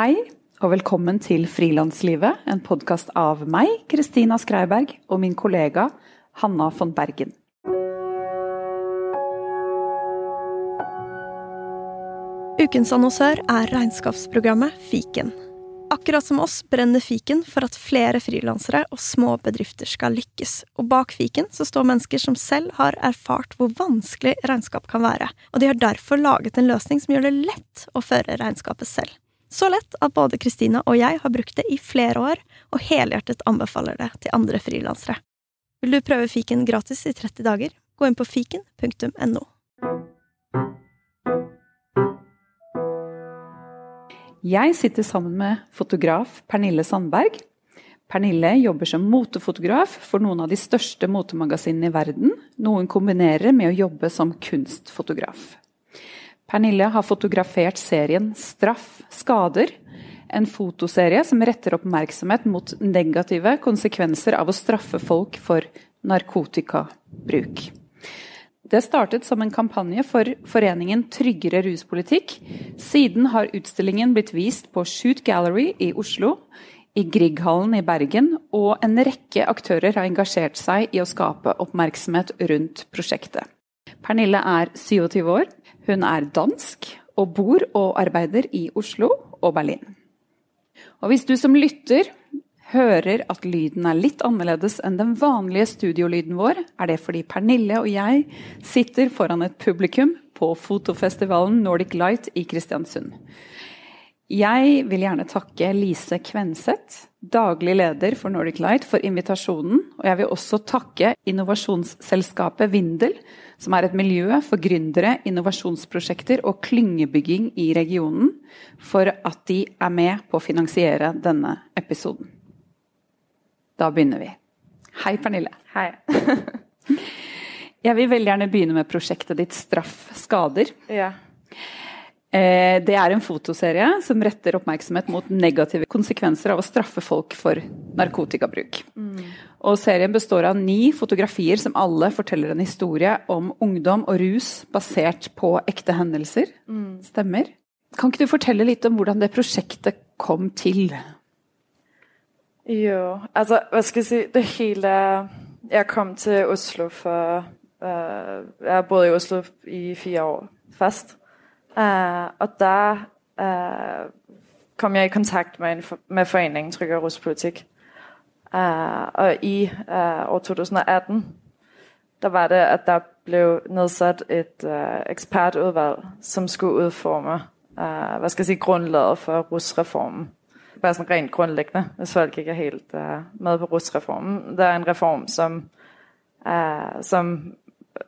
Hei, og velkommen til Frilanslivet, en podkast av meg, Kristina Skreiberg, og min kollega Hanna von Bergen. Ukens annonsør er regnskapsprogrammet Fiken. Akkurat som oss brenner fiken for at flere frilansere og små bedrifter skal lykkes, og bak fiken så står mennesker som selv har erfart hvor vanskelig regnskap kan være, og de har derfor laget en løsning som gjør det lett å føre regnskapet selv. Så lett at både Kristina og jeg har brukt det i flere år, og helhjertet anbefaler det til andre frilansere. Vil du prøve fiken gratis i 30 dager, gå inn på fiken.no. Jeg sitter sammen med fotograf Pernille Sandberg. Pernille jobber som motefotograf for noen av de største motemagasinene i verden, noe hun kombinerer med å jobbe som kunstfotograf. Pernille har fotografert serien 'Straff skader', en fotoserie som retter oppmerksomhet mot negative konsekvenser av å straffe folk for narkotikabruk. Det startet som en kampanje for foreningen Tryggere ruspolitikk. Siden har utstillingen blitt vist på Shoot Gallery i Oslo, i Grieghallen i Bergen, og en rekke aktører har engasjert seg i å skape oppmerksomhet rundt prosjektet. Pernille er 27 år, hun er dansk og bor og arbeider i Oslo og Berlin. Og hvis du som lytter hører at lyden er litt annerledes enn den vanlige studiolyden vår, er det fordi Pernille og jeg sitter foran et publikum på fotofestivalen Nordic Light i Kristiansund. Jeg vil gjerne takke Lise Kvenseth, daglig leder for Nordic Light, for invitasjonen. Og jeg vil også takke innovasjonsselskapet Vindel, som er et miljø for gründere, innovasjonsprosjekter og klyngebygging i regionen, for at de er med på å finansiere denne episoden. Da begynner vi. Hei, Pernille. Hei. jeg vil veldig gjerne begynne med prosjektet ditt 'Straff skader'. Ja. Eh, det er en fotoserie som retter oppmerksomhet mot negative konsekvenser av å straffe folk for narkotikabruk. Mm. Og serien består av ni fotografier som alle forteller en historie om ungdom og rus basert på ekte hendelser. Mm. Stemmer? Kan ikke du fortelle litt om hvordan det prosjektet kom til? Jo, altså hva skal jeg si Det hele Jeg kom til Oslo for uh, Jeg har bodd i Oslo i fire år fast. Uh, og der uh, kom jeg i kontakt med, med foreningen Trygg og Uh, og i år 2018 der var det at der blev nedsat et ekspertutvalg som skulle udforme, uh, hvad skal jeg sige, grundlaget for rusreformen bare sådan rent grundlæggende, hvis folk ikke er helt uh, med på rusreformen. Der er en reform, som, uh, som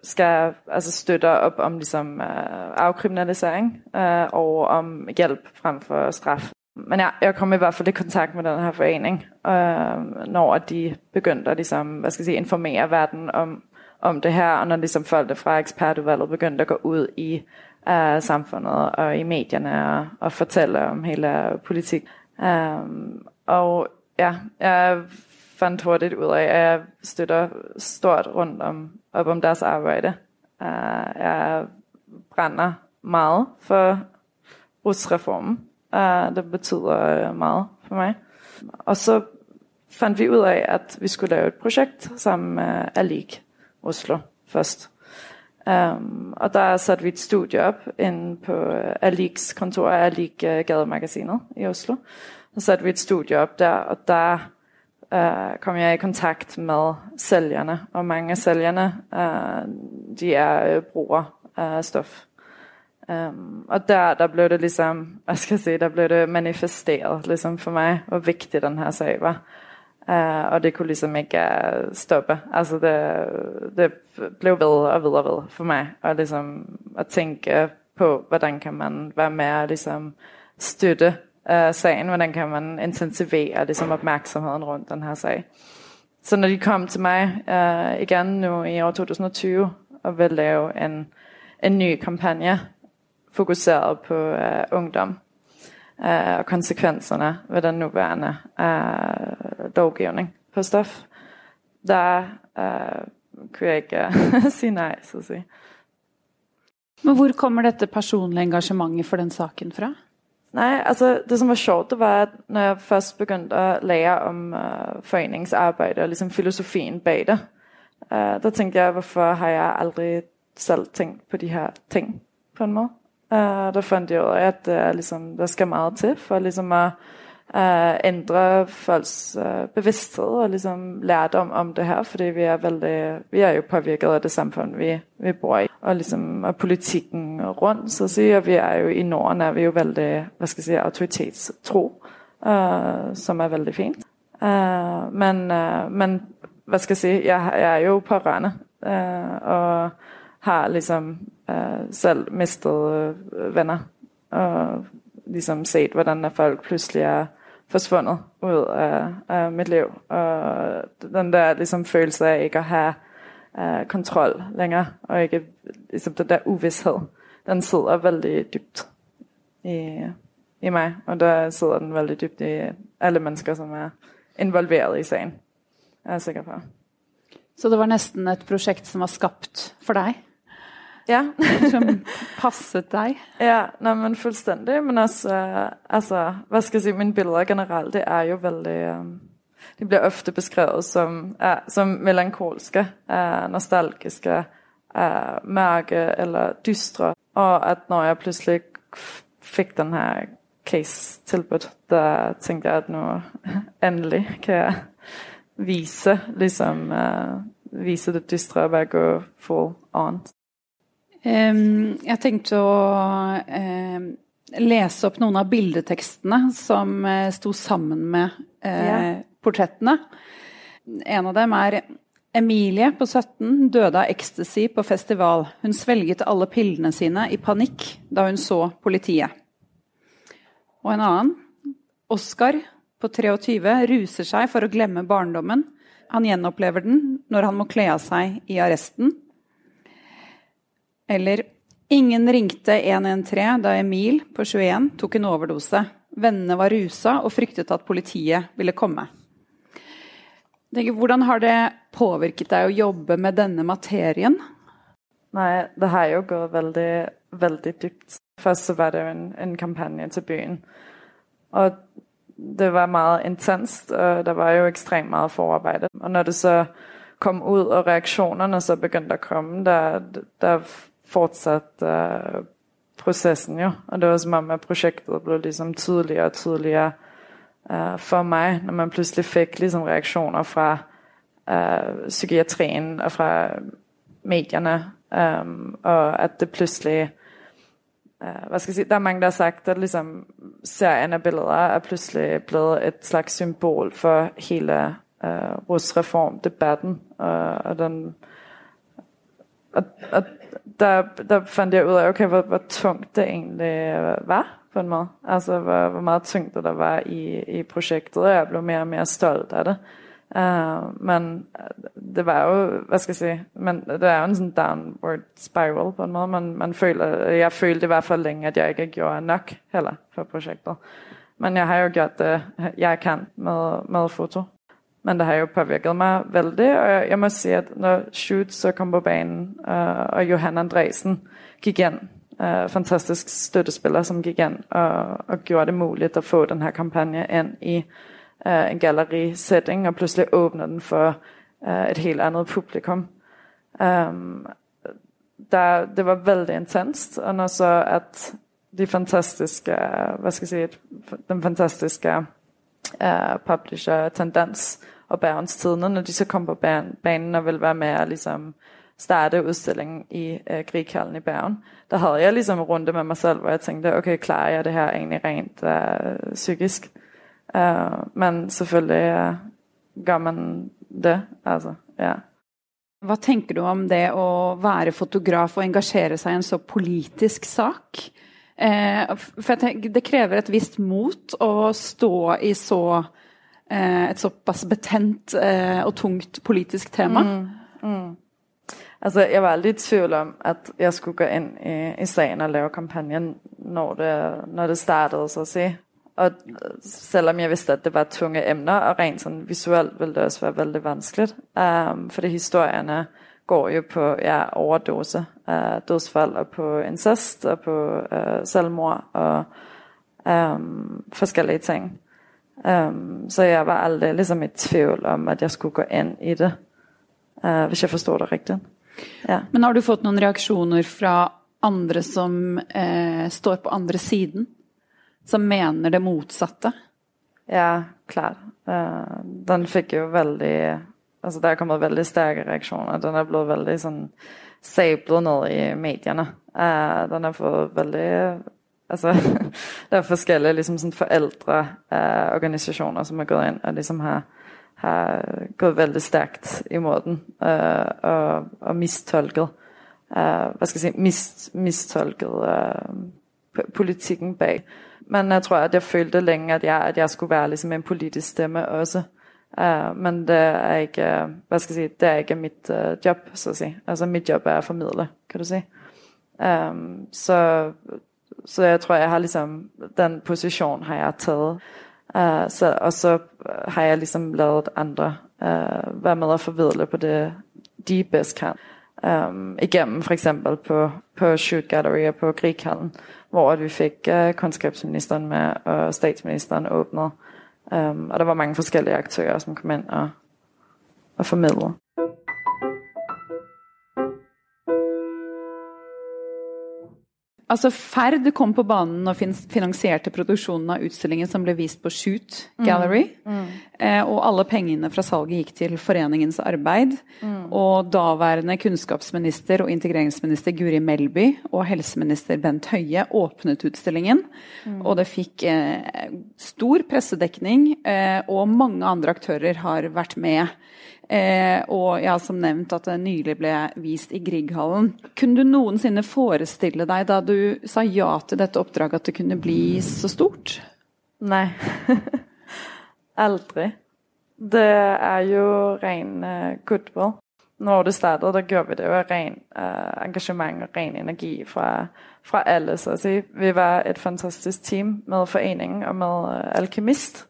skal altså støtte op om ligesom, uh, afkriminalisering uh, og om hjælp frem for straf. Men jeg, jeg kom i hvert fald i kontakt med den her forening, uh, når de begyndte at ligesom, hvad skal jeg sige, informere verden om, om det her, og når ligesom folk fra ekspertudvalget begyndte at gå ud i uh, samfundet og i medierne og, og fortælle om hele politik. Um, og ja, jeg fandt hurtigt ud af, at jeg støtter stort rundt om, op om deres arbejde. Uh, øh, jeg brænder meget for rusreformen. Uh, det betyder øh, meget for mig. Og så fandt vi ud af, at vi skulle lave et projekt sammen med Alik Oslo først. Um, og der satte vi et studie op inde på Aliks kontor af Alik uh, Gademagasinet i Oslo. Så satte vi et studie op der, og der uh, kom jeg i kontakt med sælgerne. Og mange af sælgerne, uh, de er øh, uh, bruger af stof. Um, og der, der blev det ligesom, hvad skal jeg sige, der blev det manifesteret ligesom for mig, hvor vigtig den her sag var. Uh, og det kunne ligesom ikke uh, stoppe. Altså det, det blev ved og ved og ved for mig. Og ligesom at tænke på, hvordan kan man være med og ligesom støtte øh, sagen, hvordan kan man intensivere ligesom opmærksomheden rundt den her sag. Så når de kom til mig øh, igen nu i år 2020 og vil lave en, en ny kampagne fokuseret på øh, ungdom øh, og konsekvenserne ved den nuværende øh, lovgivning på stof, der øh, kunne jeg ikke øh, sige nej, så at sige. Men hvor kommer dette personlige engagementet for den saken fra? Nej, altså det som var sjovt, det var, at når jeg først begyndte at lære om øh, foreningsarbejde og ligesom filosofien bag det, øh, der tænkte jeg, hvorfor har jeg aldrig selv tænkt på de her ting på en måde. Øh, der fandt jeg ud af, at øh, ligesom, der skal meget til for ligesom at uh, ændre folks uh, bevidsthed og ligesom lærdom om det her, fordi vi er, veldig, vi er jo påvirket af det samfund, vi, vi bor i, og ligesom og politikken rundt, så siger vi er jo i Norden, er vi jo veldig, hvad skal jeg sige, autoritetstro, uh, som er veldig fint. Uh, men, uh, men, hvad skal jeg sige, jeg, jeg er jo på Rønne, uh, og har ligesom uh, selv mistet uh, venner, og ligesom set, hvordan folk pludselig er forsvundet ud af, af mit liv. Og den der ligesom følelse af ikke at have uh, kontrol længere, og ikke ligesom den der uvidshed, den sidder veldig dybt i, i mig, og der sidder den veldig dybt i alle mennesker, som er involveret i sagen. Jeg er sikker på. Så det var næsten et projekt, som var skabt for dig? Ja. som passet dig? Ja, nej, men fuldstændig. Men også, uh, altså, hvad skal jeg sige, mine billeder generelt, det er jo veldig... Um, de bliver ofte beskrevet som, uh, som melankolske, uh, nostalgiske, uh, mørke eller dystre. Og at når jeg pludselig fik den her case tilbudt, der tænkte jeg, at nu endelig kan jeg vise, ligesom, uh, vise det dystre og bare gå full on. Um, jeg tenkte å uh, lese opp noen av bildetekstene som uh, sto sammen med ja. portrettene. En av dem er Emilie på 17 døde av ecstasy på festival. Hun svelget alle pillene sine i panikk da hun så politiet. Og en annen, Oskar på 23, ruser seg for å glemme barndommen. Han gjenopplever den når han må kle av seg i arresten. Eller Ingen ringte 113 da Emil på 21 tok en overdose. Vennene var rusa og fryktet at politiet ville komme. Hvordan har det påvirket deg å jobbe med denne materien? Nej, det har jo gått veldig, veldig dypt. Først så var det en, en kampagne til byen. Og det var meget intenst, og der var jo ekstremt meget forarbejde. Og når det så kom ud, og reaktionerne så begyndte at komme, der, der fortsatte uh, processen jo. Og det var som om, at projektet blev ligesom tydeligere og tydeligere uh, for mig, når man pludselig fik ligesom reaktioner fra uh, psykiatrien og fra medierne, um, og at det pludselig uh, hvad skal jeg sige, der er mange, der har sagt, at ligesom serien af billeder er pludselig blevet et slags symbol for hele uh, rusreformdebatten, og, og den og, og der, der fandt jeg ud af, okay, hvor, hvor tungt det egentlig var på en måde. Altså, hvor, hvor meget tyngde der var i, i projektet, og jeg blev mere og mere stolt af det. Uh, men uh, det var jo, hvad skal jeg sige, men det er jo en sådan downward spiral på en måde. Man, man føler, jeg følte i hvert fald længe, at jeg ikke gjorde nok heller for projektet. Men jeg har jo gjort det, jeg kan med, med foto. Men det har jo påvirket mig vældig, og jeg, jeg må sige, at når Shoot så kom på banen, uh, og Johan Andresen gik ind, uh, fantastisk støttespiller, som gik ind og, og gjorde det muligt at få den her kampagne ind i uh, en gallerisætning, og pludselig åbner den for uh, et helt andet publikum. Um, der, det var vældig intenst, og når så at de fantastiske, hvad skal jeg sige, den fantastiske uh, publisher tendens og Bergens Tidene, når de så kom på banen og ville være med at ligesom starte udstillingen i øh, Grighallen i Bergen, der havde jeg ligesom en runde med mig selv, hvor jeg tænkte, okay, klarer jeg det her egentlig rent øh, psykisk? Øh, men selvfølgelig øh, gør man det, altså, ja. Hvad tænker du om det at være fotograf og engagere sig i en så politisk sak? Eh, for tenker, det kræver et visst mot at stå i så Eh, et såpass betent eh, og tungt politisk tema. Mm. Mm. Altså, jeg var aldrig i tvivl om, at jeg skulle gå ind i, i sagen og lave kampagnen, når det, når det startede, så at sige. Og øh, selvom jeg vidste, at det var tunge emner, og rent sådan visuelt ville det også være veldig vanskeligt, um, fordi historierne går jo på ja, overdose, uh, dødsfald og på incest og på uh, selvmord og um, forskellige ting. Um, så jeg var aldrig liksom i tvivl om, at jeg skulle gå ind i det. Uh, hvis jeg forstår det rigtigt. Ja. Men har du fått nogle reaktioner fra andre som eh, står på andre siden? Som mener det motsatte? Ja, klart. Uh, den fik jo veldig Altså der er kommet veldig stærke reaktioner. Den er blevet veldig sådan sablet ned i medierne. Uh, den har fået veldig Altså, der er forskellige liksom, sådan forældreorganisationer, uh, som har gået ind og ligesom har, har gået veldig stærkt imod den uh, øh, og, og mistolket, uh, hvad skal jeg sige, mist, mistolket uh, politikken bag. Men jeg tror, at jeg følte længe, at jeg, at jeg skulle være ligesom en politisk stemme også. Uh, men det er ikke, uh, hvad skal jeg sige, det er ikke mit uh, job, så at sige. Altså mit job er at formidle, kan du sige. Um, så, så jeg tror, jeg har ligesom, den position har jeg taget. Uh, så, og så uh, har jeg ligesom lavet andre uh, være med at forvidle på det, de bedst kan. Um, igennem for eksempel på, på Shoot Gallery og på Grighallen, hvor vi fik uh, kundskabsministeren med, og statsministeren åbnede Um, og der var mange forskellige aktører, som kom ind og, og formidlede. Altså Ferd kom på banen og finansierte produksjonen av utstillingen som ble vist på Shoot Gallery. Mm. Mm. Eh, og alle pengene fra salget gikk til foreningens arbeid. Mm. Og daværende kunnskapsminister og integreringsminister Guri Melby og helseminister Bent Høie åpnet utstillingen. Mm. Og det fikk eh, stor pressedekning, eh, og mange andre aktører har vært med. Eh, og ja, som nevnt at det nylig ble vist i Grieghallen. Kunne du noensinne forestille deg da du sa ja til dette oppdraget at det kunne bli så stort? Nei. Aldri. Det er jo ren uh, goodwill. Når det startet, da gjorde vi det jo ren uh, engasjement og ren energi fra, fra alle. Så altså, si. Vi var et fantastisk team med foreningen og med eh, uh, Alkemist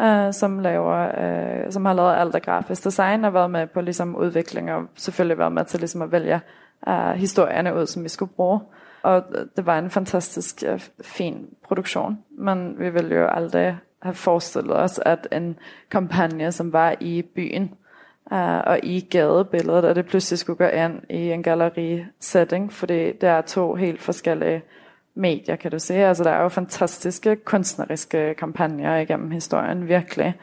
øh, som, laver, øh, som har lavet alt af grafisk design og været med på ligesom, udvikling og selvfølgelig været med til ligesom, at vælge øh, historierne ud, som vi skulle bruge. Og det var en fantastisk øh, fin produktion, men vi ville jo aldrig have forestillet os, at en kampagne, som var i byen, uh, og i gadebilledet, at det pludselig skulle gå ind i en galleri-setting, fordi det er to helt forskellige medier, kan du se. Altså, der er jo fantastiske kunstneriske kampagner igennem historien, virkelig.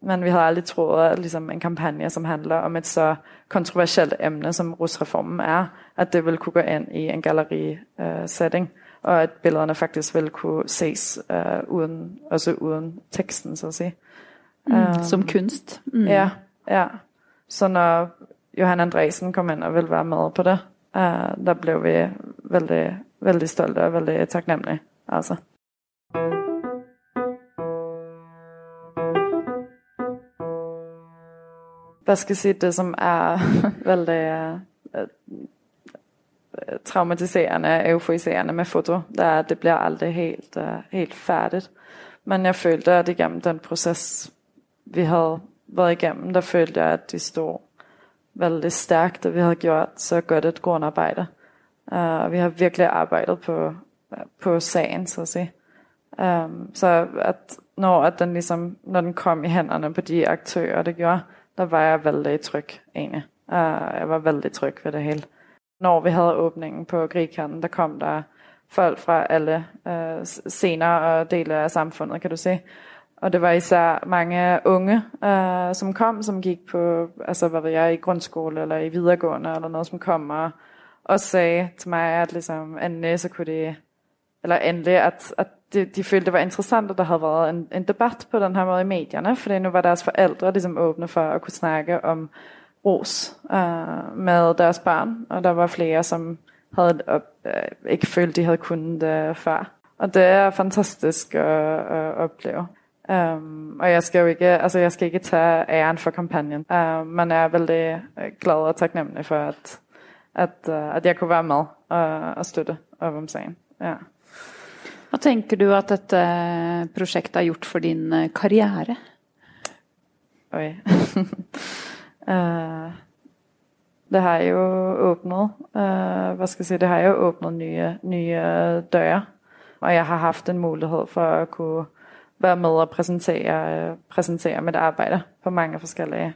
Men vi havde aldrig troet, at ligesom en kampagne, som handler om et så kontroversielt emne, som rusreformen er, at det vil kunne gå ind i en galleri-setting, uh, og at billederne faktisk vil kunne ses uh, uden, også uden teksten, så at sige. Mm, um, som kunst. Mm. Ja, ja. Så når Johan Andresen kom ind og ville være med på det, uh, der blev vi veldig veldig stolt og veldig taknemmelig. Altså. Hvad skal jeg sige, det som er veldig uh, traumatiserende, euforiserende med foto, det er, at det bliver aldrig helt, uh, helt færdigt. Men jeg følte, at igennem den proces, vi havde været igennem, der følte jeg, at de stod veldig stærkt, og vi havde gjort så godt et grundarbejde. Uh, og vi har virkelig arbejdet på, på sagen, så at sige. Um, så at når, at den ligesom, når den kom i hænderne på de aktører, det gjorde, der var jeg veldig tryg egentlig. Uh, jeg var vældig tryg ved det hele. Når vi havde åbningen på Grigkanden, der kom der folk fra alle øh, uh, scener og dele af samfundet, kan du se. Og det var især mange unge, uh, som kom, som gik på, altså hvad ved jeg, i grundskole eller i videregående eller noget, som kom og og sagde til mig, at ligesom, Anne, så kunne det, eller Anne, at, at de, de følte, det var interessant, at der havde været en, en debat på den her måde i medierne, fordi nu var deres forældre ligesom åbne for at kunne snakke om ros øh, med deres barn, og der var flere, som havde uh, ikke følt, de havde kunnet det før. Og det er fantastisk at, at opleve. Um, og jeg skal jo ikke, altså jeg skal ikke tage æren for kampagnen, uh, man er veldig øh, glad og taknemmelig for, at at, uh, at jeg kunne være med og, og støtte op om sagen. Ja. Hvad tænker du, at dette projekt har gjort for din uh, karriere? Oj. uh, det har jo åbnet, uh, hvad skal jeg sige, det har jo åbnet nye, nye døre. og jeg har haft en mulighed for at kunne være med og præsentere, præsentere mit arbejde på mange forskellige.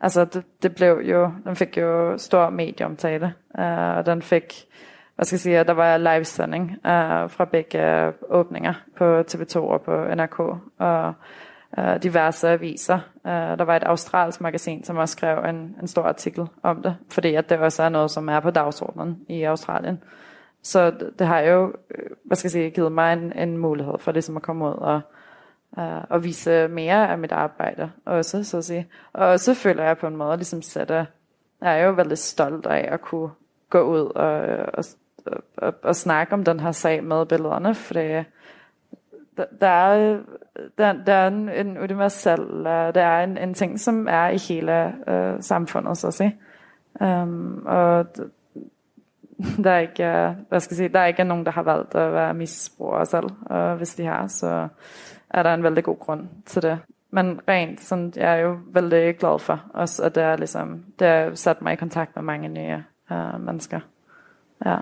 Altså det, det blev jo, den fik jo stor medieomtale, uh, og den fik, hvad skal jeg sige, der var livesending uh, fra begge åbninger på TV2 og på NRK, og uh, diverse aviser. Uh, der var et australsk magasin, som også skrev en, en stor artikel om det, fordi at det også er noget, som er på dagsordenen i Australien. Så det, det har jo, hvad skal jeg sige, givet mig en, en mulighed for ligesom at komme ud og, uh, og vise mere af mit arbejde også, så at sige. Og så føler jeg på en måde ligesom sætte, jeg er jo veldig stolt af at kunne gå ud og, og, og, og og snakke om den her sag med billederne, fordi der er, der, der er en, en universel, øh, der er en, en ting, som er i hele uh, samfundet, så at sige. Um, og der er ikke, hvad skal jeg sige, der er ikke nogen, der har valgt at være misbrugere selv, og hvis de har, så er der en veldig god grund til det. Men rent sådan, jeg er jo veldig glad for også, at det er ligesom, det har sat mig i kontakt med mange nye uh, mennesker. Ja.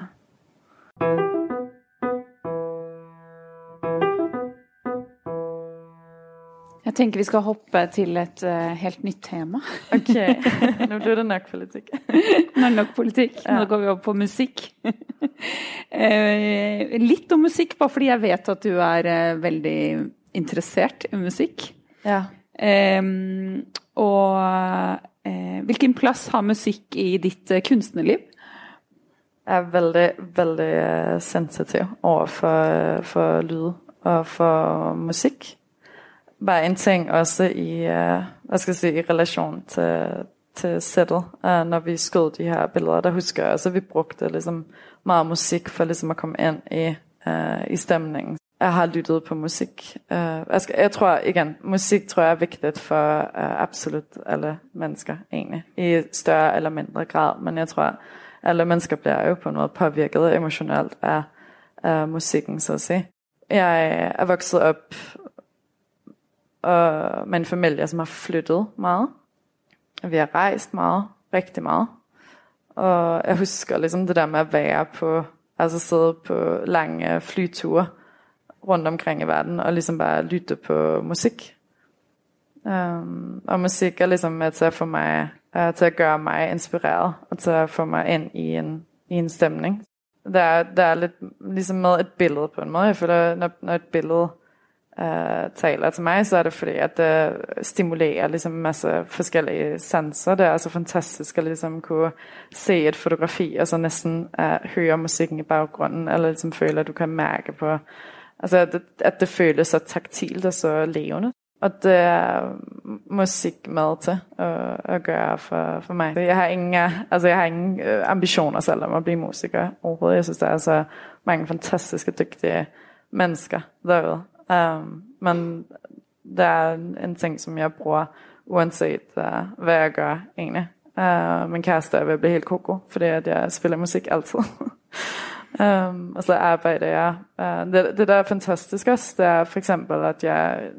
Jeg tenker vi skal hoppe til et uh, helt nytt tema. Ok, nå blir det nok er det nok politikk. Nå går vi over på musikk. uh, litt om musikk, bare fordi jeg vet at du er uh, veldig interessert i musikk. Ja. Um, og hvilken plass har musikk i ditt kunstnerliv? Jeg er veldig, veldig sensitiv overfor for lyd og for musikk bare en ting også i, uh, hvad skal jeg sige, i relation til, til sættet, uh, når vi skød de her billeder, der husker jeg også, at vi brugte ligesom meget musik for ligesom at komme ind i, uh, i stemningen. Jeg har lyttet på musik. Uh, jeg, skal, jeg tror igen, musik tror jeg er vigtigt for uh, absolut alle mennesker egentlig, i større eller mindre grad, men jeg tror, alle mennesker bliver jo på en måde påvirket emotionelt af uh, musikken, så at sige. Jeg er vokset op uh, med en familie, som har flyttet meget. Vi har rejst meget, rigtig meget. Og jeg husker ligesom det der med at være på, altså sidde på lange flyture rundt omkring i verden, og ligesom bare lytte på musik. Um, og musik er ligesom med til at få mig, uh, til at gøre mig inspireret, og til at få mig ind i en, i en stemning. Der er, der er lidt ligesom med et billede på en måde. Jeg føler, når, når et billede uh, taler til mig, så er det fordi, at det stimulerer liksom en masse forskellige sanser. Det er så fantastisk at liksom kunne se et fotografi og så næsten uh, høre musikken i baggrunden, eller liksom føle, at du kan mærke på, altså at det, at det føles så taktilt og så levende. Og det er musik med til at, at gøre for, for mig. Jeg har ingen, altså jeg har ingen øh, ambitioner selv om at blive musiker overhovedet. Jeg synes, der er så mange fantastiske, dygtige mennesker derude. Um, men det er en ting, som jeg bruger uanset uh, hvad jeg gør egentlig. Uh, min kæreste er ved at blive helt koko, fordi at jeg spiller musik altid. um, og så arbejder jeg. Uh, det, det der er fantastisk også, det er for eksempel, at jeg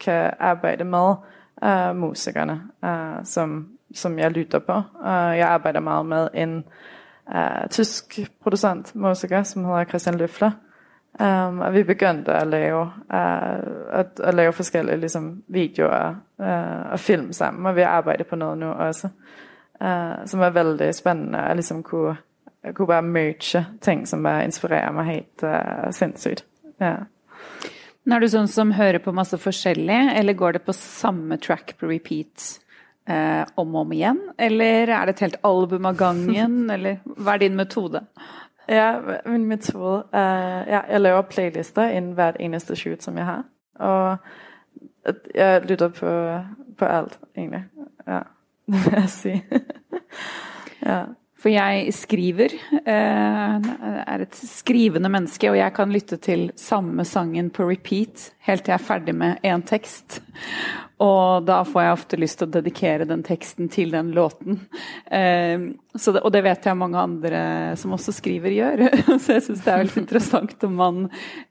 kan arbejde med uh, musikerne, uh, som, som jeg lytter på. Uh, jeg arbejder meget med en uh, tysk producent musiker, som hedder Christian Løfler. Um, øhm, og vi begyndte at lave, uh, at, at lave forskellige ligesom, videoer uh, og film sammen, og vi arbejder på noget nu også, uh, som er veldig spændende at ligesom kunne, at kunne bare merge ting, som bare inspirerer mig helt uh, sindssygt. Ja. Er du sånn som hører på masse forskjellig, eller går det på samme track på repeat eh, om og om igjen? Eller er det et helt album av gangen, eller hva er din metode? Ja, min metode er, ja, jeg laver playlister inden hvert eneste shoot, som jeg har. Og jeg lytter på, på alt, egentlig. Ja, det vil jeg si. ja. For jeg skriver, eh, er et skrivende menneske, og jeg kan lytte til samme sangen på repeat helt til jeg er ferdig med én tekst. Og da får jeg ofte lyst til å dedikere den teksten til den låten. Eh, det, og det vet jeg mange andre som også skriver, gjør. Så jeg syns det er veldig interessant om man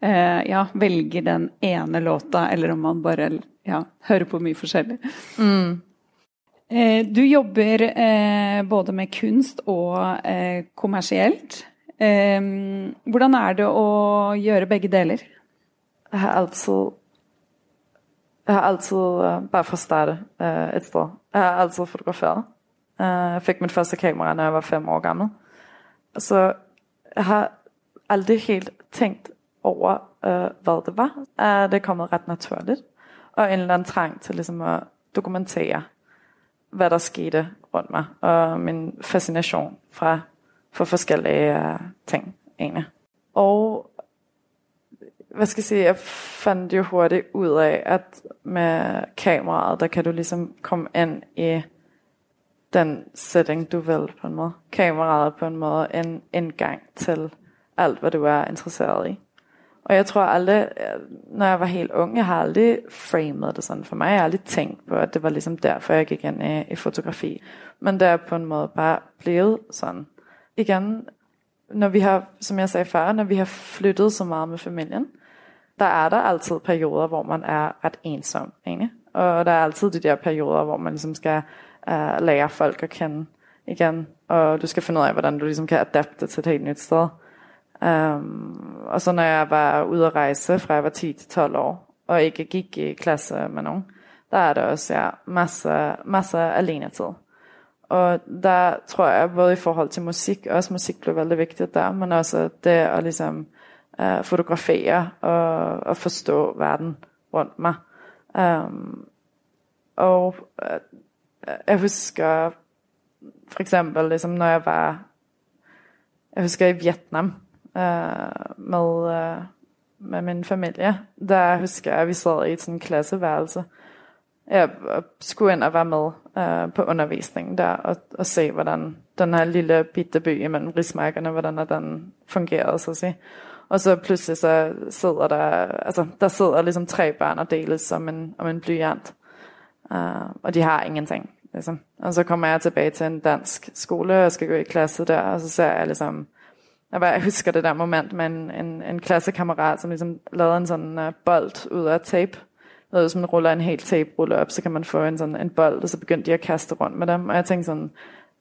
eh, ja, velger den ene låta, eller om man bare ja, hører på mye forskjellig. Mm. Eh, du jobber eh, både med kunst og eh, kommersielt. Um, hvordan er det å gjøre begge deler? Jeg har altid Jeg har altid, uh, bare for at starte uh, et sted, jeg har altid fotograferet. Uh, jeg fik mit første kamera, når jeg var fem år gammel. Så jeg har aldrig helt tænkt over, uh, hvad det var. Uh, det er kommet ret naturligt. Og en eller anden trang til ligesom at dokumentere, hvad der skete rundt mig. Og min fascination fra, for forskellige uh, ting, egentlig. Og hvad skal jeg sige, jeg fandt jo hurtigt ud af, at med kameraet, der kan du ligesom komme ind i den setting, du vil på en måde. Kameraet på en måde en indgang til alt, hvad du er interesseret i. Og jeg tror aldrig, øh, når jeg var helt ung, jeg har aldrig framet det sådan for mig. Jeg har aldrig tænkt på, at det var ligesom derfor, jeg gik ind i, i fotografi. Men det er på en måde bare blevet sådan. Igen, når vi har, som jeg sagde før, når vi har flyttet så meget med familien, der er der altid perioder, hvor man er ret ensom, egentlig. Og der er altid de der perioder, hvor man ligesom skal uh, lære folk at kende igen. Og du skal finde ud af, hvordan du ligesom kan adapte til et helt nyt sted. Um, og så når jeg var ude at rejse, fra jeg var 10 til 12 år, og ikke gik i klasse med nogen, der er der også ja, masser, masser alene tid. Og der tror jeg, både i forhold til musik, også musik blev veldig vigtigt der, men også det at ligesom uh, fotografere og, og forstå verden rundt mig. Um, og uh, jeg husker for eksempel, ligesom når jeg var, jeg husker i Vietnam, Øh, med, uh, med min familie, der husker jeg, at vi sad i et sådan klasseværelse. Jeg øh, skulle ind og være med uh, på undervisningen der, og, og se, hvordan den her lille bitte by imellem rismarkerne, hvordan den fungerede, så at sige. Og så pludselig så sidder der, altså der sidder ligesom tre børn og deles som en, om en blyant. Uh, og de har ingenting. Ligesom. Og så kommer jeg tilbage til en dansk skole, og skal gå i klasse der, og så ser jeg ligesom, jeg, bare, jeg husker det der moment med en, en, en klassekammerat, som ligesom lavede en sådan uh, bold ud af tape. Noget, hvis man ruller en helt tape ruller op, så kan man få en sådan en bold, og så begyndte de at kaste rundt med dem. Og jeg tænkte sådan,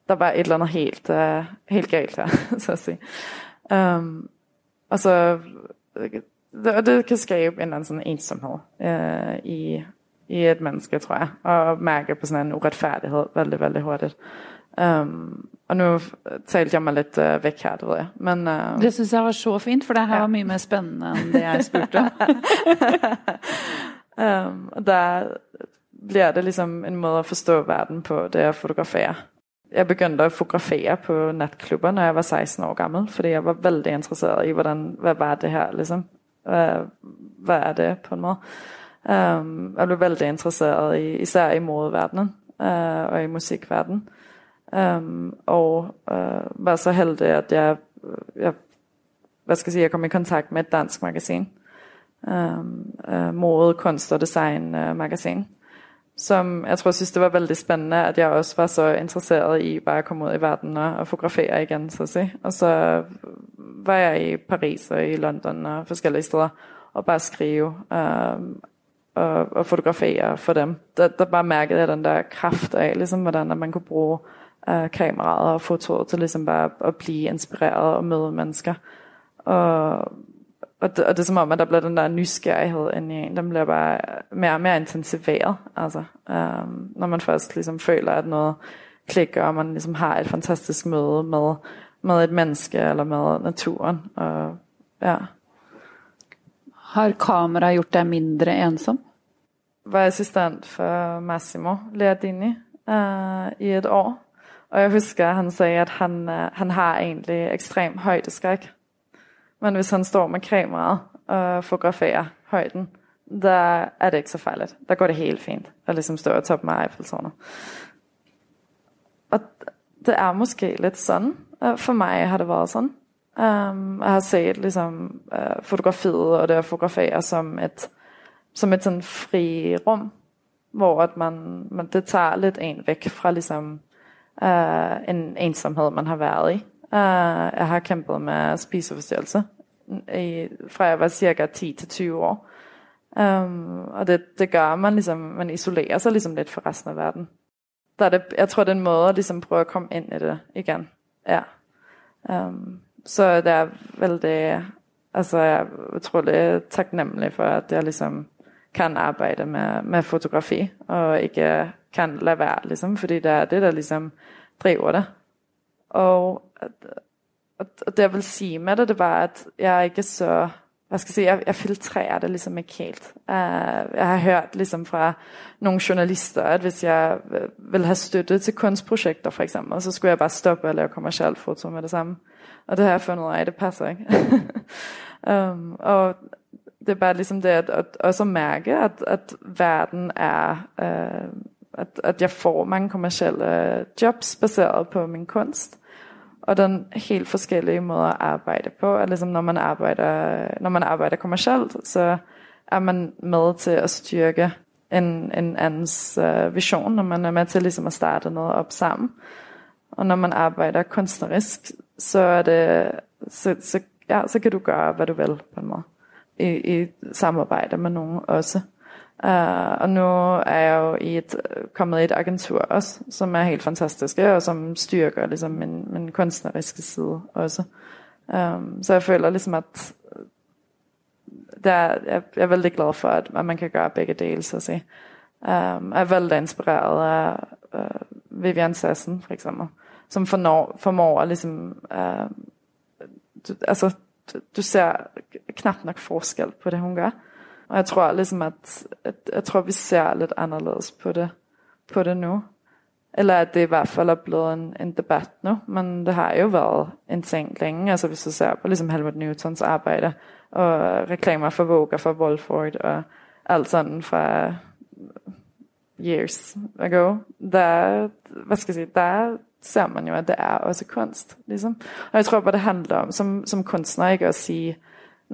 der var et eller andet helt, uh, helt galt her, så at sige. Um, og så, det, og det kan skabe en eller anden sådan ensomhed uh, i, i et menneske, tror jeg, og mærke på sådan en uretfærdighed veldig, veldig hurtigt. Um, og nu talte jeg mig lidt uh, væk her, det ved jeg. Men, uh, det synes jeg var så fint, for det her ja. var mye mere spændende end det jeg spurgte om. um, og der bliver det ligesom en måde at forstå verden på, det at fotografere. Jeg begyndte at fotografere på natklubber, når jeg var 16 år gammel, fordi jeg var veldig interesseret i, hvordan, hvad var det her, ligesom? Hvad, hvad er det på en måde? Um, jeg blev veldig interesseret i, især i modeverdenen uh, og i musikverdenen. Um, og uh, var så heldig, at jeg, øh, jeg, hvad skal jeg sige, jeg kom i kontakt med et dansk magasin. Øhm, øh, um, uh, mode, kunst og design uh, magasin. Som jeg tror synes det var veldig spændende, at jeg også var så interesseret i bare at komme ud i verden og, og fotografere igen, så at sige. Og så var jeg i Paris og i London og forskellige steder og bare skrive um, og, og fotografere for dem. Der, der bare mærkede jeg den der kraft af, ligesom hvordan man kunne bruge uh, kameraet og fotoet til ligesom bare at blive inspireret og møde mennesker. Og, og, det, og det er som om, at der bliver den der nysgerrighed ind i en, den bliver bare mere og mere intensiveret. Altså, um, når man først ligesom føler, at noget klikker, og man ligesom har et fantastisk møde med, med et menneske eller med naturen. Og, ja. Har kamera gjort dig mindre ensom? Var assistent for Massimo Leardini uh, i et år. Og jeg husker, at han sagde, at han, øh, han har egentlig ekstrem højdeskræk. Men hvis han står med kameraet og fotograferer højden, der er det ikke så farligt. Der går det helt fint at ligesom stå og toppe med Eiffeltårnet. Og det er måske lidt sådan. Øh, for mig har det været sådan. Um, jeg har set ligesom uh, fotografiet og det at fotografere som et, som et sådan fri rum, hvor at man, man, det tager lidt en væk fra ligesom uh, en ensomhed, man har været i. Uh, jeg har kæmpet med spiseforstyrrelse i, fra jeg var cirka 10 til 20 år. Um, og det, det gør man ligesom, man isolerer sig ligesom lidt fra resten af verden. Der er det, jeg tror, det er en måde at ligesom prøve at komme ind i det igen. Ja. Um, så det er veldig Altså, jeg er utrolig takknemlig for at jeg liksom kan arbejde med, med fotografi, og ikke kan lade være, liksom, fordi det er det der liksom driver det. Og, og det jeg vil sige med det, det var at jeg ikke så hvad skal jeg sige, jeg, jeg filtrerer det liksom ikke helt. Uh, jeg har hørt liksom fra nogle journalister at hvis jeg øh, vil ha støtte til kunstprojekter for eksempel, så skulle jeg bare stoppe og lave kommersielt foto med det samme. Og det har jeg fundet ud af, det passer ikke. um, og det er bare liksom det at, at også mærke, at, at verden er uh, at, at jeg får mange kommersielle jobs baseret på min kunst. Og den helt forskellige måde at arbejde på. At ligesom når man arbejder, når man arbejder kommercielt, så er man med til at styrke en, en andens uh, vision, når man er med til ligesom at starte noget op sammen. Og når man arbejder kunstnerisk, så er det, så, så, ja, så kan du gøre, hvad du vil på en måde. I, i samarbejde med nogen også. Uh, og nu er jeg jo i et, kommet i et agentur også, som er helt fantastisk, og som styrker liksom min, min kunstneriske side også. Um, så jeg føler ligesom, at der, jeg, jeg er veldig glad for at, at man kan gøre begge dele, så at sige. Um, jeg er veldig inspireret af uh, Vivian Sassen, for eksempel, som fornår, formår at ligesom, uh, du, altså, du, du ser knap nok forskel på det, hun gør. Og jeg tror liksom at, at jeg tror vi ser lidt anderledes på det, på det nu. Eller at det i hvert fald er blevet en, en debat nu, Men det har jo været en ting længe. Altså Hvis du ser på liksom Helmut Newtons arbejde, og reklamer for Vogue for Wolford og alt sådan fra years ago. Der, hvad skal jeg sige, der ser man jo at det er også kunst. liksom. Og jeg tror bare det handler om som, som kunstner ikke at sige,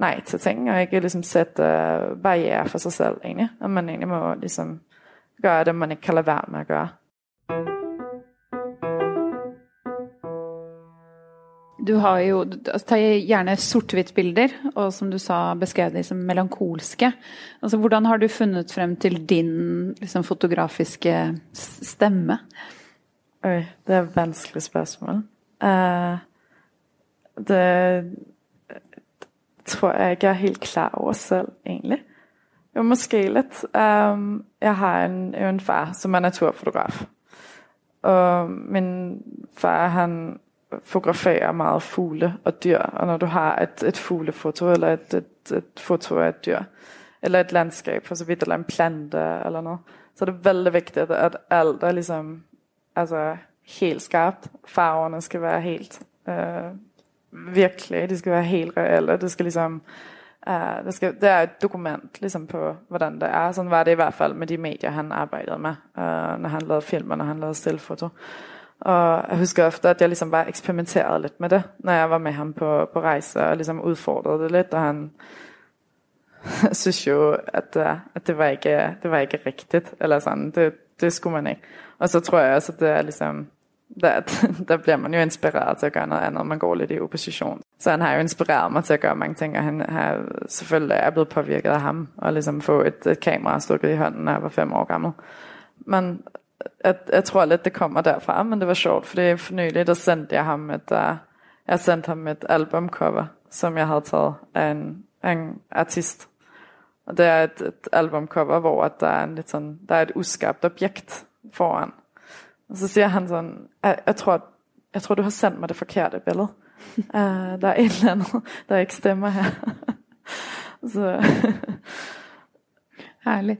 nei til ting, og ikke liksom sette barriere for seg selv, egentlig. At man egentlig må liksom gøre det man ikke kan la være med å gøre. Du har jo altså, tar gjerne sort-hvitt-bilder, og som du sa, beskrev de som melankolske. Altså, hvordan har du funnet frem til din liksom, fotografiske stemme? Oi, det er et vanskelig spørsmål. Uh, det tror jeg ikke jeg er helt klar over selv, egentlig. Jo, måske lidt. Um, jeg har en, en far, som er naturfotograf. Og min far, han fotograferer meget fugle og dyr. Og når du har et, et fuglefoto, eller et, et, et foto af et dyr, eller et landskab for så vidt, eller en plante eller noget, så er det veldig vigtigt, at alt er ligesom, altså helt skarpt. Farverne skal være helt øh, virkelig, det skal være helt reelle. Det skal liksom uh, det, skal, det er et dokument liksom på hvordan det er. Sådan var det i hvert fall med de medier han arbejdede med uh, når han lavede film og når han lavede stillfoto. Og jeg husker ofte at jeg liksom bare eksperimenterede lidt med det når jeg var med ham på, på reise og liksom udfordrede det lidt, Og han synes jo at, øh, at det, var ikke, det var ikke rigtigt, Eller sådan, Det, det skulle man ikke. Og så tror jeg også at det er liksom der, der bliver man jo inspireret til at gøre noget andet, man går lidt i opposition. Så han har jo inspireret mig til at gøre mange ting, og han har selvfølgelig er blevet påvirket af ham, og ligesom få et, et kamera stukket i hånden, når jeg var fem år gammel. Men jeg, jeg tror lidt, det kommer derfra, men det var sjovt, fordi for nylig, der sendte jeg ham et, uh, jeg sendte ham et albumcover, som jeg havde taget af en, af en artist. Og det er et, et albumcover, hvor der er, en lidt sådan, der er et uskabt objekt foran. Og så siger han sådan, jeg, jeg, tror, jeg tror, du har sendt mig det forkerte billede. uh, der er et eller andet, der ikke stemmer her. så. Herlig.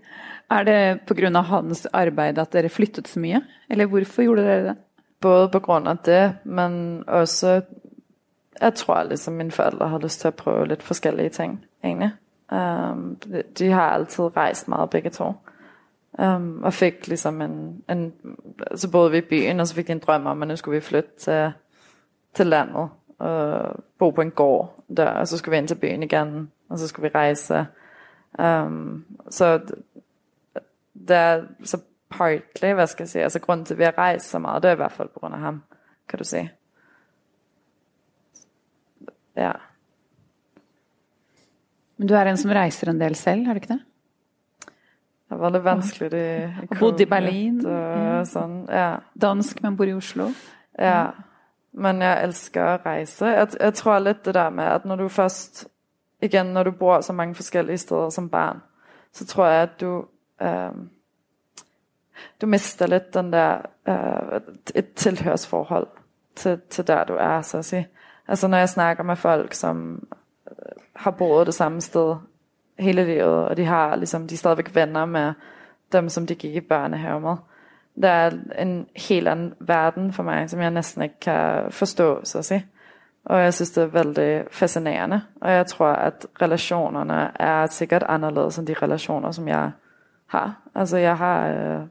Er det på grund af hans arbejde, at dere flyttet så mye? Eller hvorfor gjorde dere det? Både på grund af det, men også, jeg tror ligesom mine forældre har lyst til at prøve lidt forskellige ting, egentlig. Um, de har altid rejst meget begge to. Um, og fik ligesom en, en Så boede vi i byen, og så fik jeg en drøm om, at nu skulle vi flytte til, til landet og bo på en gård der, og så skulle vi ind til byen igen, og så skulle vi rejse. Um, så der, så partly, hvad skal jeg sige, altså grunden til, at vi har rejst så meget, det er i hvert fald på grund af ham, kan du se. Ja. Men du er en som rejser en del selv, har du ikke det? Det var litt vanskelig. I, Bodde i Berlin. Og sånn, ja. Dansk, men bor i Oslo. Ja. Men jeg elsker at rejse. Jeg, jeg tror lidt det der med, at når du først, igen, når du bor så mange forskellige steder som barn, så tror jeg, at du, øh, du mister lidt den der, øh, et tilhørsforhold til, til der du er, så at sige. Altså når jeg snakker med folk, som øh, har boet det samme sted hele livet, og de har ligesom, de er stadigvæk venner med dem, som de gik i børnehave med. Det er en helt anden verden for mig, som jeg næsten ikke kan forstå, så at sige. Og jeg synes, det er veldig fascinerende. Og jeg tror, at relationerne er sikkert anderledes end de relationer, som jeg har. Altså jeg har... Øh,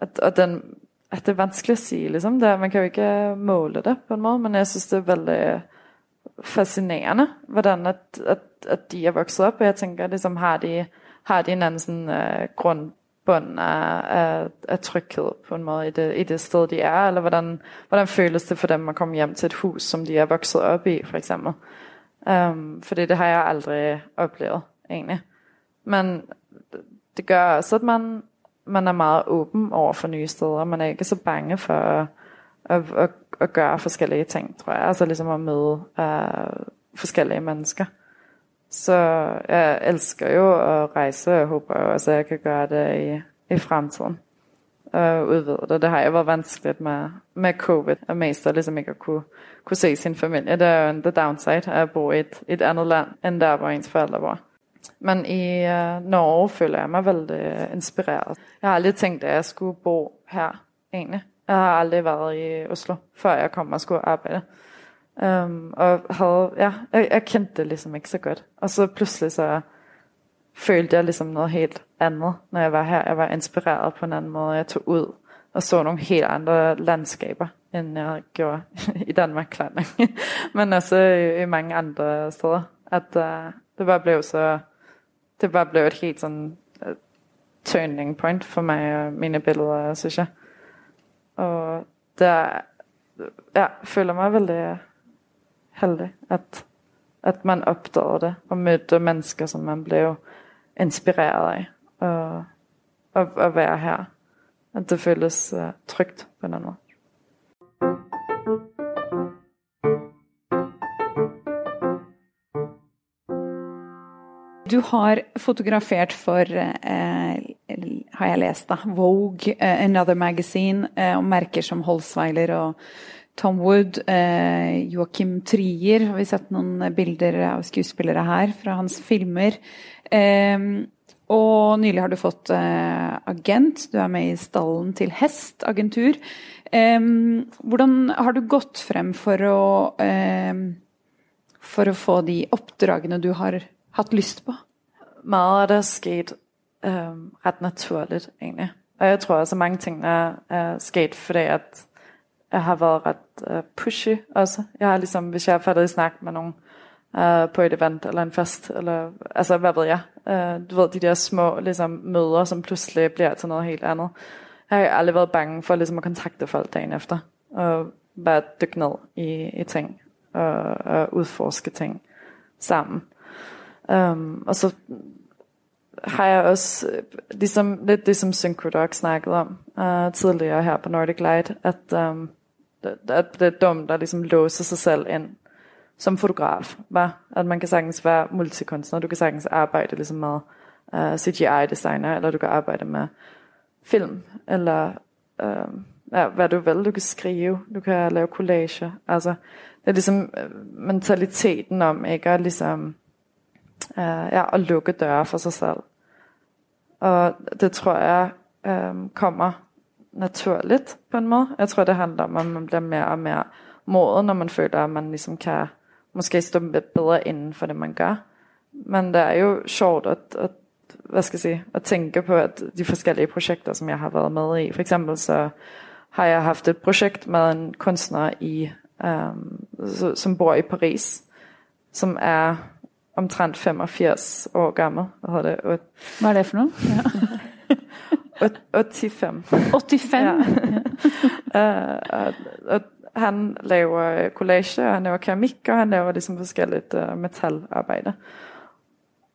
at, og den, at det er vanskeligt at sige, liksom. Det, man kan jo ikke måle det på en måde, men jeg synes, det er veldig fascinerende, hvordan at, at, at de er vokset op. Og jeg tænker, ligesom, har de, har de en anden sådan, øh, grundbund af, af, af tryghed på en måde i det, i det sted, de er? Eller hvordan, hvordan føles det for dem at komme hjem til et hus, som de er vokset op i, for eksempel? Um, fordi det har jeg aldrig oplevet, egentlig. Men det gør også, at man, man er meget åben over for nye steder. Man er ikke så bange for at, at, at, at gøre forskellige ting, tror jeg. Altså ligesom at møde uh, forskellige mennesker. Så jeg elsker jo at rejse, og jeg håber også, at jeg kan gøre det i, i fremtiden. Og udvide det. Det har jo været vanskeligt med, med covid, og mest at ligesom ikke at kunne, kunne se sin familie. Det er jo en the downside at bo i et, et andet land, end der, hvor ens forældre bor. Men i uh, Norge føler jeg mig veldig inspireret. Jeg har aldrig tænkt, at jeg skulle bo her, egentlig. Jeg har aldrig været i Oslo, før jeg kom og skulle arbejde. Um, og havde, ja, jeg, jeg kendte det ligesom ikke så godt. Og så pludselig så følte jeg ligesom noget helt andet, når jeg var her. Jeg var inspireret på en anden måde. Jeg tog ud og så nogle helt andre landskaber, end jeg gjorde i Danmark, klart Men også i, i mange andre steder. At uh, det bare blev så, det bare blev et helt sådan uh, turning point for mig og mine billeder, synes jeg. Og der, ja, føler mig veldig heldig, at, at man opdager det, og møder mennesker, som man blev inspireret af, og, og, og være her. At det føles uh, trygt på en anden måde. Du har fotografert for, eh, har jeg lest da, Vogue, eh, Another Magazine, eh, og merker som Holsweiler og Tom Wood, eh, Joachim Trier, har vi sett noen bilder av skuespillere her fra hans filmer. Eh, og nylig har du fått eh, agent, du er med i Stallen til hest, agentur. Eh, hvordan har du gått frem for å, eh, for å få de oppdragene du har haft lyst på? Meget af det er sket øh, ret naturligt egentlig. Og jeg tror også, at mange ting er, er sket, fordi at jeg har været ret øh, pushy også. Jeg har ligesom, hvis jeg har fattet i snak med nogen øh, på et event eller en fest, eller altså hvad ved jeg, øh, du ved, de der små ligesom, møder, som pludselig bliver til noget helt andet. Jeg har aldrig været bange for ligesom, at kontakte folk dagen efter, og bare dykke ned i, i ting, og, og udforske ting sammen. Um, og så har jeg også, øh, ligesom lidt det som Syncrodog snakkede om uh, tidligere her på Nordic Light, at øhm, um, det, det er dumt at ligesom låse sig selv ind som fotograf. Var? At man kan sagtens være multikunstner, du kan sagtens arbejde ligesom med øh, uh, CGI-designer, eller du kan arbejde med film, eller uh, ja, hvad du vil. Du kan skrive, du kan lave collager, Altså, det er ligesom mentaliteten om ikke at ligesom uh, ja, at lukke døre for sig selv. Og det tror jeg um, kommer naturligt på en måde. Jeg tror, det handler om, at man bliver mere og mere moden, når man føler, at man ligesom kan måske stå lidt bedre inden for det, man gør. Men det er jo sjovt at, at, hvad skal jeg sige, at tænke på at de forskellige projekter, som jeg har været med i. For eksempel så har jeg haft et projekt med en kunstner, i, um, som bor i Paris, som er omtrent 85 år gammel. Hvad, hedder det? Hvad er det for noget? Ja. 85. 85? Ja. uh, og, og han laver collage, og han laver keramik, og han laver ligesom forskelligt uh, metalarbejde.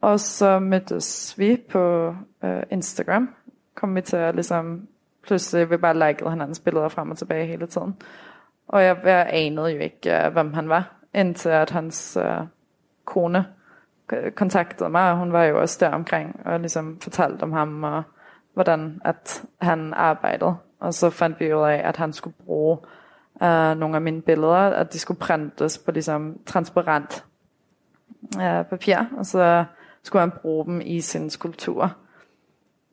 Og så mødtes vi på uh, Instagram. Kom vi til at ligesom, pludselig vi bare likede hinandens billeder frem og tilbage hele tiden. Og jeg, jeg anede jo ikke, uh, hvem han var, indtil at hans uh, kone kontaktede mig, og hun var jo også der omkring, og ligesom fortalte om ham, og hvordan at han arbejdede. Og så fandt vi ud af, at han skulle bruge uh, nogle af mine billeder, at de skulle printes på ligesom transparent uh, papir, og så skulle han bruge dem i sin skulptur.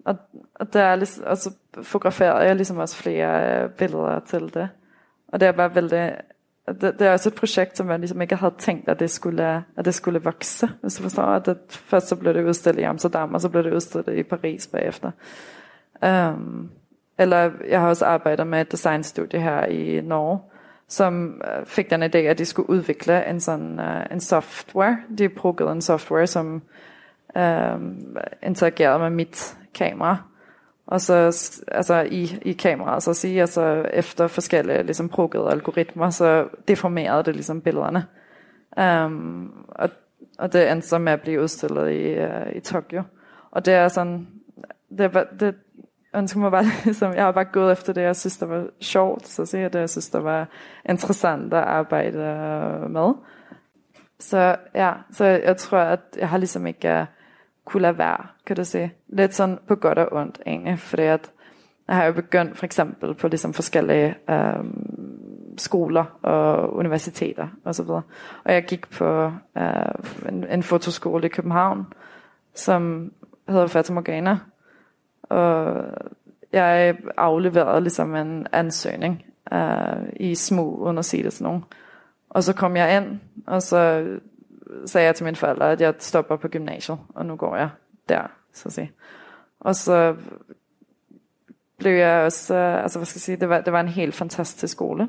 Og, og, der er ligesom, og så fotograferede jeg ligesom også flere uh, billeder til det. Og det er bare vældig det, det er også et projekt, som jeg ligesom ikke havde tænkt, at det skulle, at det skulle vokse. Hvis du forstår, at det, først så blev det udstillet i Amsterdam, og så blev det udstillet i Paris bagefter. Um, eller jeg har også arbejdet med et designstudie her i Norge, som øh, fik den idé, at de skulle udvikle en sådan uh, en software. De brugte en software, som um, interagerede med mit kamera. Og så altså i, i kameraet, så at sige, altså efter forskellige ligesom proggede algoritmer, så deformerede det ligesom billederne. Um, og, og det endte så med at blive udstillet i, uh, i Tokyo. Og det er sådan, det, det ønsker mig bare ligesom, jeg har bare gået efter det, jeg synes, der var sjovt, så siger jeg det, jeg synes, der var interessant at arbejde øh, med. Så ja, så jeg tror, at jeg har ligesom ikke øh, kunne lade være, kan du sige. Lidt sådan på godt og ondt egentlig, fordi at jeg har jo begyndt for eksempel på ligesom forskellige øhm, skoler og universiteter og så videre. Og jeg gik på øh, en, en fotoskole i København, som hedder Fata Morgana. Og jeg afleverede ligesom en ansøgning øh, i smug, uden at sige det nogen. Og så kom jeg ind, og så sagde jeg til mine forældre, at jeg stopper på gymnasiet, og nu går jeg der, så at sige. Og så blev jeg også, altså hvad skal jeg sige, det var, det var en helt fantastisk skole.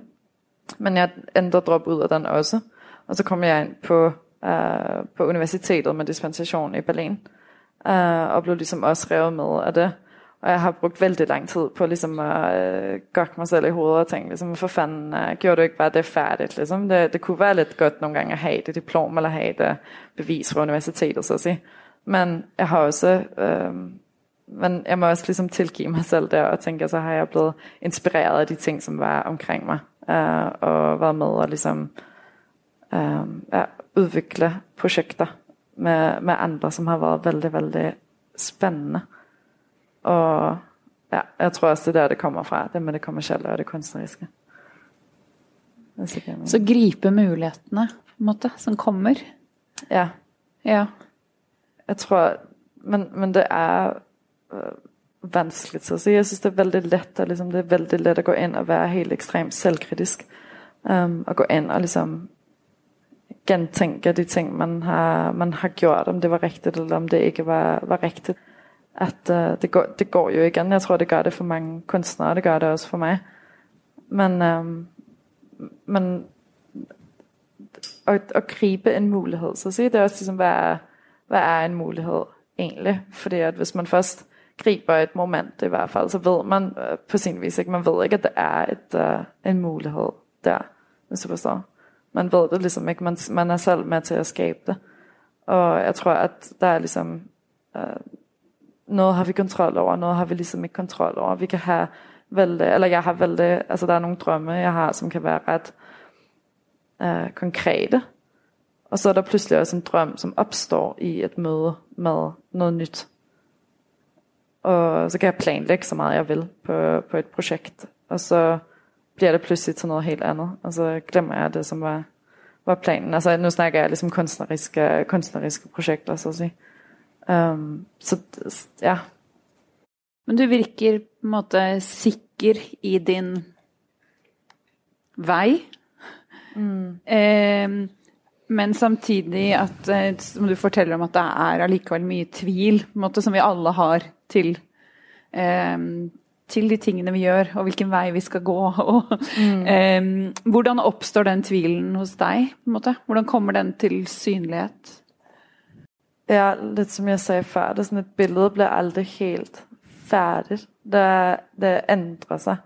Men jeg endte at droppe ud af den også. Og så kom jeg ind på, uh, på universitetet med dispensation i Berlin. Uh, og blev ligesom også revet med af det. Og jeg har brugt vældig lang tid på ligesom at øh, gokke mig selv i hovedet og tænke, ligesom, for fanden øh, gjorde du ikke bare det færdigt? Ligesom. Det, det kunne være lidt godt nogle gange at have det diplom eller have det bevis fra universitetet, så at sige. Men jeg har også, øh, men jeg må også ligesom tilgive mig selv der og tænke, så har jeg blevet inspireret af de ting, som var omkring mig. øh, og været med og ligesom øh, ja, udvikle projekter med, med andre, som har været vældig, vældig spændende. Og ja, jeg tror også det er der det kommer fra, det med det kommersielle og det kunstneriske. Det så gripe mulighetene måte, som kommer? Ja. ja. Jeg tror, men, men det er øh, vanskeligt så jeg synes det er veldig let og liksom, det er veldig let at gå ind og være helt ekstremt selvkritisk. Um, og gå ind og liksom gentænke de ting man har, man har gjort, om det var rigtigt eller om det ikke var, var rigtigt at uh, det, går, det går jo igen. Jeg tror, det gør det for mange kunstnere, det gør det også for mig. Men, um, men at, at gribe en mulighed, så se det er også ligesom, hvad er, hvad er en mulighed egentlig? Fordi at hvis man først griber et moment i hvert fald, så ved man uh, på sin vis ikke, man ved ikke, at det er et, uh, en mulighed der, hvis du forstår. Man ved det ligesom ikke, man, man er selv med til at skabe det. Og jeg tror, at der er ligesom, uh, noget har vi kontrol over, noget har vi ligesom ikke kontrol over. Vi kan have vel, eller jeg har valgt, altså der er nogle drømme, jeg har, som kan være ret øh, konkrete. Og så er der pludselig også en drøm, som opstår i et møde med noget nyt. Og så kan jeg planlægge så meget jeg vil på, på et projekt. Og så bliver det pludselig til noget helt andet. Og så glemmer jeg det, som var, var planen. Altså nu snakker jeg ligesom kunstneriske, kunstneriske projekter, så at sige. Um, så ja. Men du virker på en måte sikker i din vei. Mm. Um, men samtidig at, eh, som du forteller om, at det er allikevel mye tvil, måte, som vi alle har til, um, til de tingene vi gjør, og hvilken vei vi skal gå. Og, mm. um, hvordan oppstår den tvilen hos deg? Hvordan kommer den til synlighet? Ja, lidt som jeg sagde før, det er sådan et billede bliver aldrig helt færdigt. Det, det ændrer sig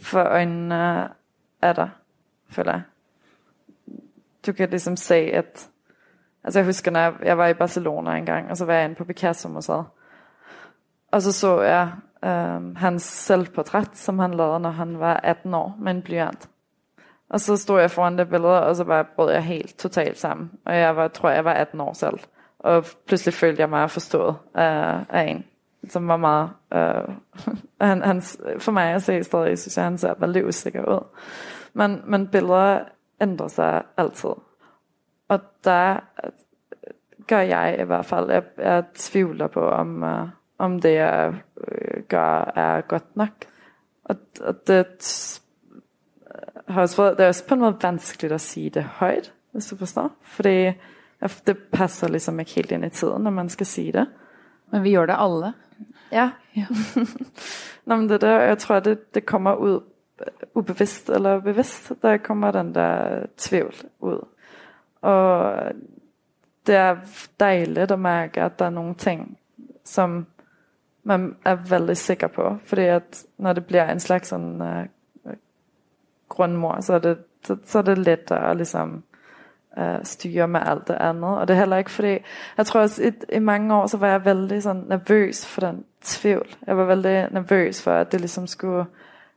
for øjnene af dig, føler jeg. Du kan ligesom se, at... Altså jeg husker, når jeg, jeg var i Barcelona en gang, og så var jeg inde på Picasso-museet. Og så så jeg øh, hans selvportræt, som han lavede, når han var 18 år, med en blyant. Og så stod jeg foran det billede, og så bare brød jeg helt totalt sammen. Og jeg var, tror jeg var 18 år selv. Og pludselig følte jeg mig forstået af, af en, som var meget... Øh, han, han, for mig at se stadig, synes jeg, han ser veldig usikker ud. Men, men billeder ændrer sig altid. Og der øh, gør jeg i hvert fald, jeg, jeg tvivler på, om, uh, om det jeg uh, gør er godt nok. Og, og det har også været, det er også på en måde vanskeligt at sige det højt, hvis du forstår. Fordi det passer liksom ikke helt ind i tiden, når man skal sige det. Men vi gør det alle. Ja. ja. Nå, men det der, jeg tror, det, det kommer ud ubevidst eller bevidst, der kommer den der tvivl ud. Og det er dejligt at mærke, at der er nogle ting, som man er veldig sikker på. Fordi at når det bliver en slags sådan, uh, grundmor, så er det, så, så er det lettere at ligesom Eh, uh, styre med alt det andet. Og det er heller ikke fordi, jeg tror også, i, i mange år, så var jeg veldig sådan nervøs for den tvivl. Jeg var veldig nervøs for, at det ligesom skulle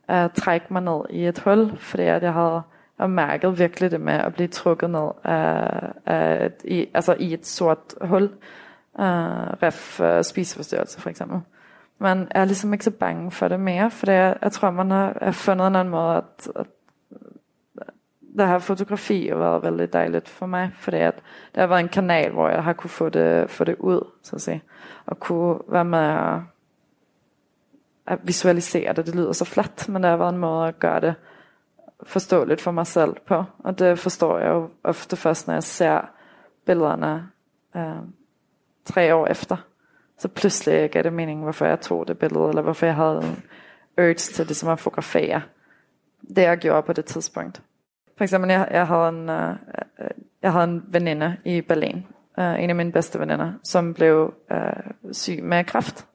uh, trække mig ned i et hul, fordi at jeg havde jeg mærket virkelig det med at blive trukket ned af, af, i, altså i et sort hul. Uh, ref uh, spiseforstyrrelse for eksempel. Men jeg er ligesom ikke så bange for det mere, for jeg, jeg tror, man har, har fundet en anden måde, at, at det her fotografi har været veldig dejligt for mig, fordi at det har været en kanal, hvor jeg har kunne få det, få det ud, så at sige, og kunne være med at, at visualisere det. Det lyder så fladt, men det har været en måde at gøre det forståeligt for mig selv på, og det forstår jeg jo ofte først, når jeg ser billederne øh, tre år efter. Så pludselig gav det mening, hvorfor jeg tog det billede, eller hvorfor jeg havde en urge til det, som at fotografere det, jeg gjorde på det tidspunkt. For eksempel, jeg, jeg, havde, en, uh, jeg havde en veninde i Berlin, uh, en af mine bedste veninder, som blev uh, syg med kræft.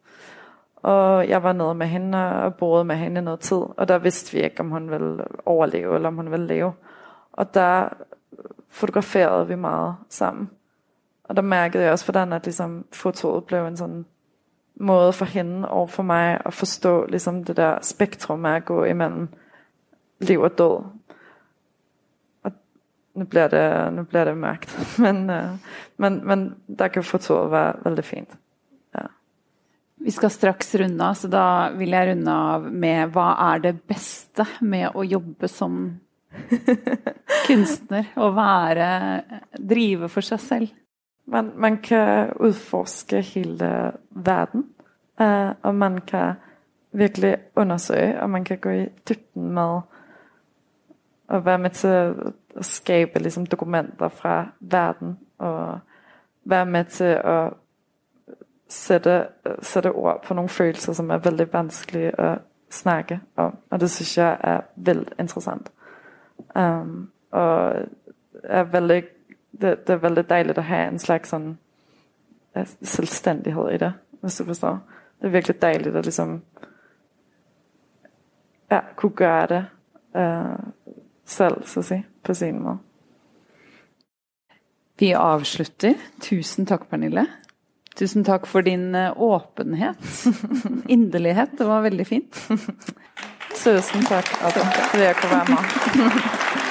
Og jeg var nede med hende og boede med hende noget tid, og der vidste vi ikke, om hun ville overleve, eller om hun ville leve. Og der fotograferede vi meget sammen. Og der mærkede jeg også, hvordan at ligesom, fotoet blev en sådan måde for hende og for mig at forstå ligesom, det der spektrum af at gå imellem liv og død. Nu bliver det, nu bliver det mørkt, men, uh, men, men der kan fotoet være veldig fint. Ja. Vi skal straks runde av, så da vil jeg runde av med hva er det beste med å jobbe som kunstner? Å være, drive for seg selv? Man, man kan udforske hele verden, uh, og man kan virkelig undersøge, og man kan gå i dybden med at være med til at, skabe ligesom, dokumenter fra verden, og være med til at sætte, sætte ord på nogle følelser, som er veldig vanskelige at snakke om, og det synes jeg er vildt interessant. Um, og er veldig det, det er veldig dejligt at have en slags sådan øh, selvstændighed i det, hvis du forstår. Det er virkelig dejligt at ligesom ja, kunne gøre det uh, selv, så at sige, på sin måde. Vi avslutter. Tusen takk, Pernille. Tusen takk for din åpenhet. Inderlighet. Det var veldig fint. Tusen takk jeg kunne være med.